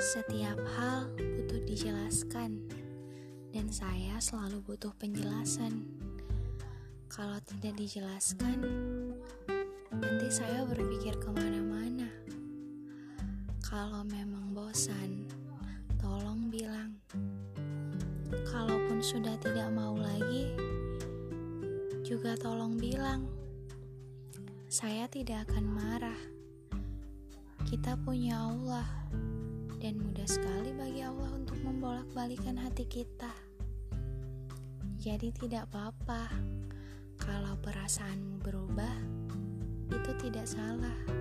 Setiap hal butuh dijelaskan, dan saya selalu butuh penjelasan. Kalau tidak dijelaskan, nanti saya berpikir ke mana-mana. Kalau memang bosan, tolong bilang. Kalaupun sudah tidak mau lagi, juga tolong bilang. Saya tidak akan marah. Kita punya Allah sekali bagi Allah untuk membolak-balikan hati kita. Jadi, tidak apa-apa kalau perasaanmu berubah, itu tidak salah.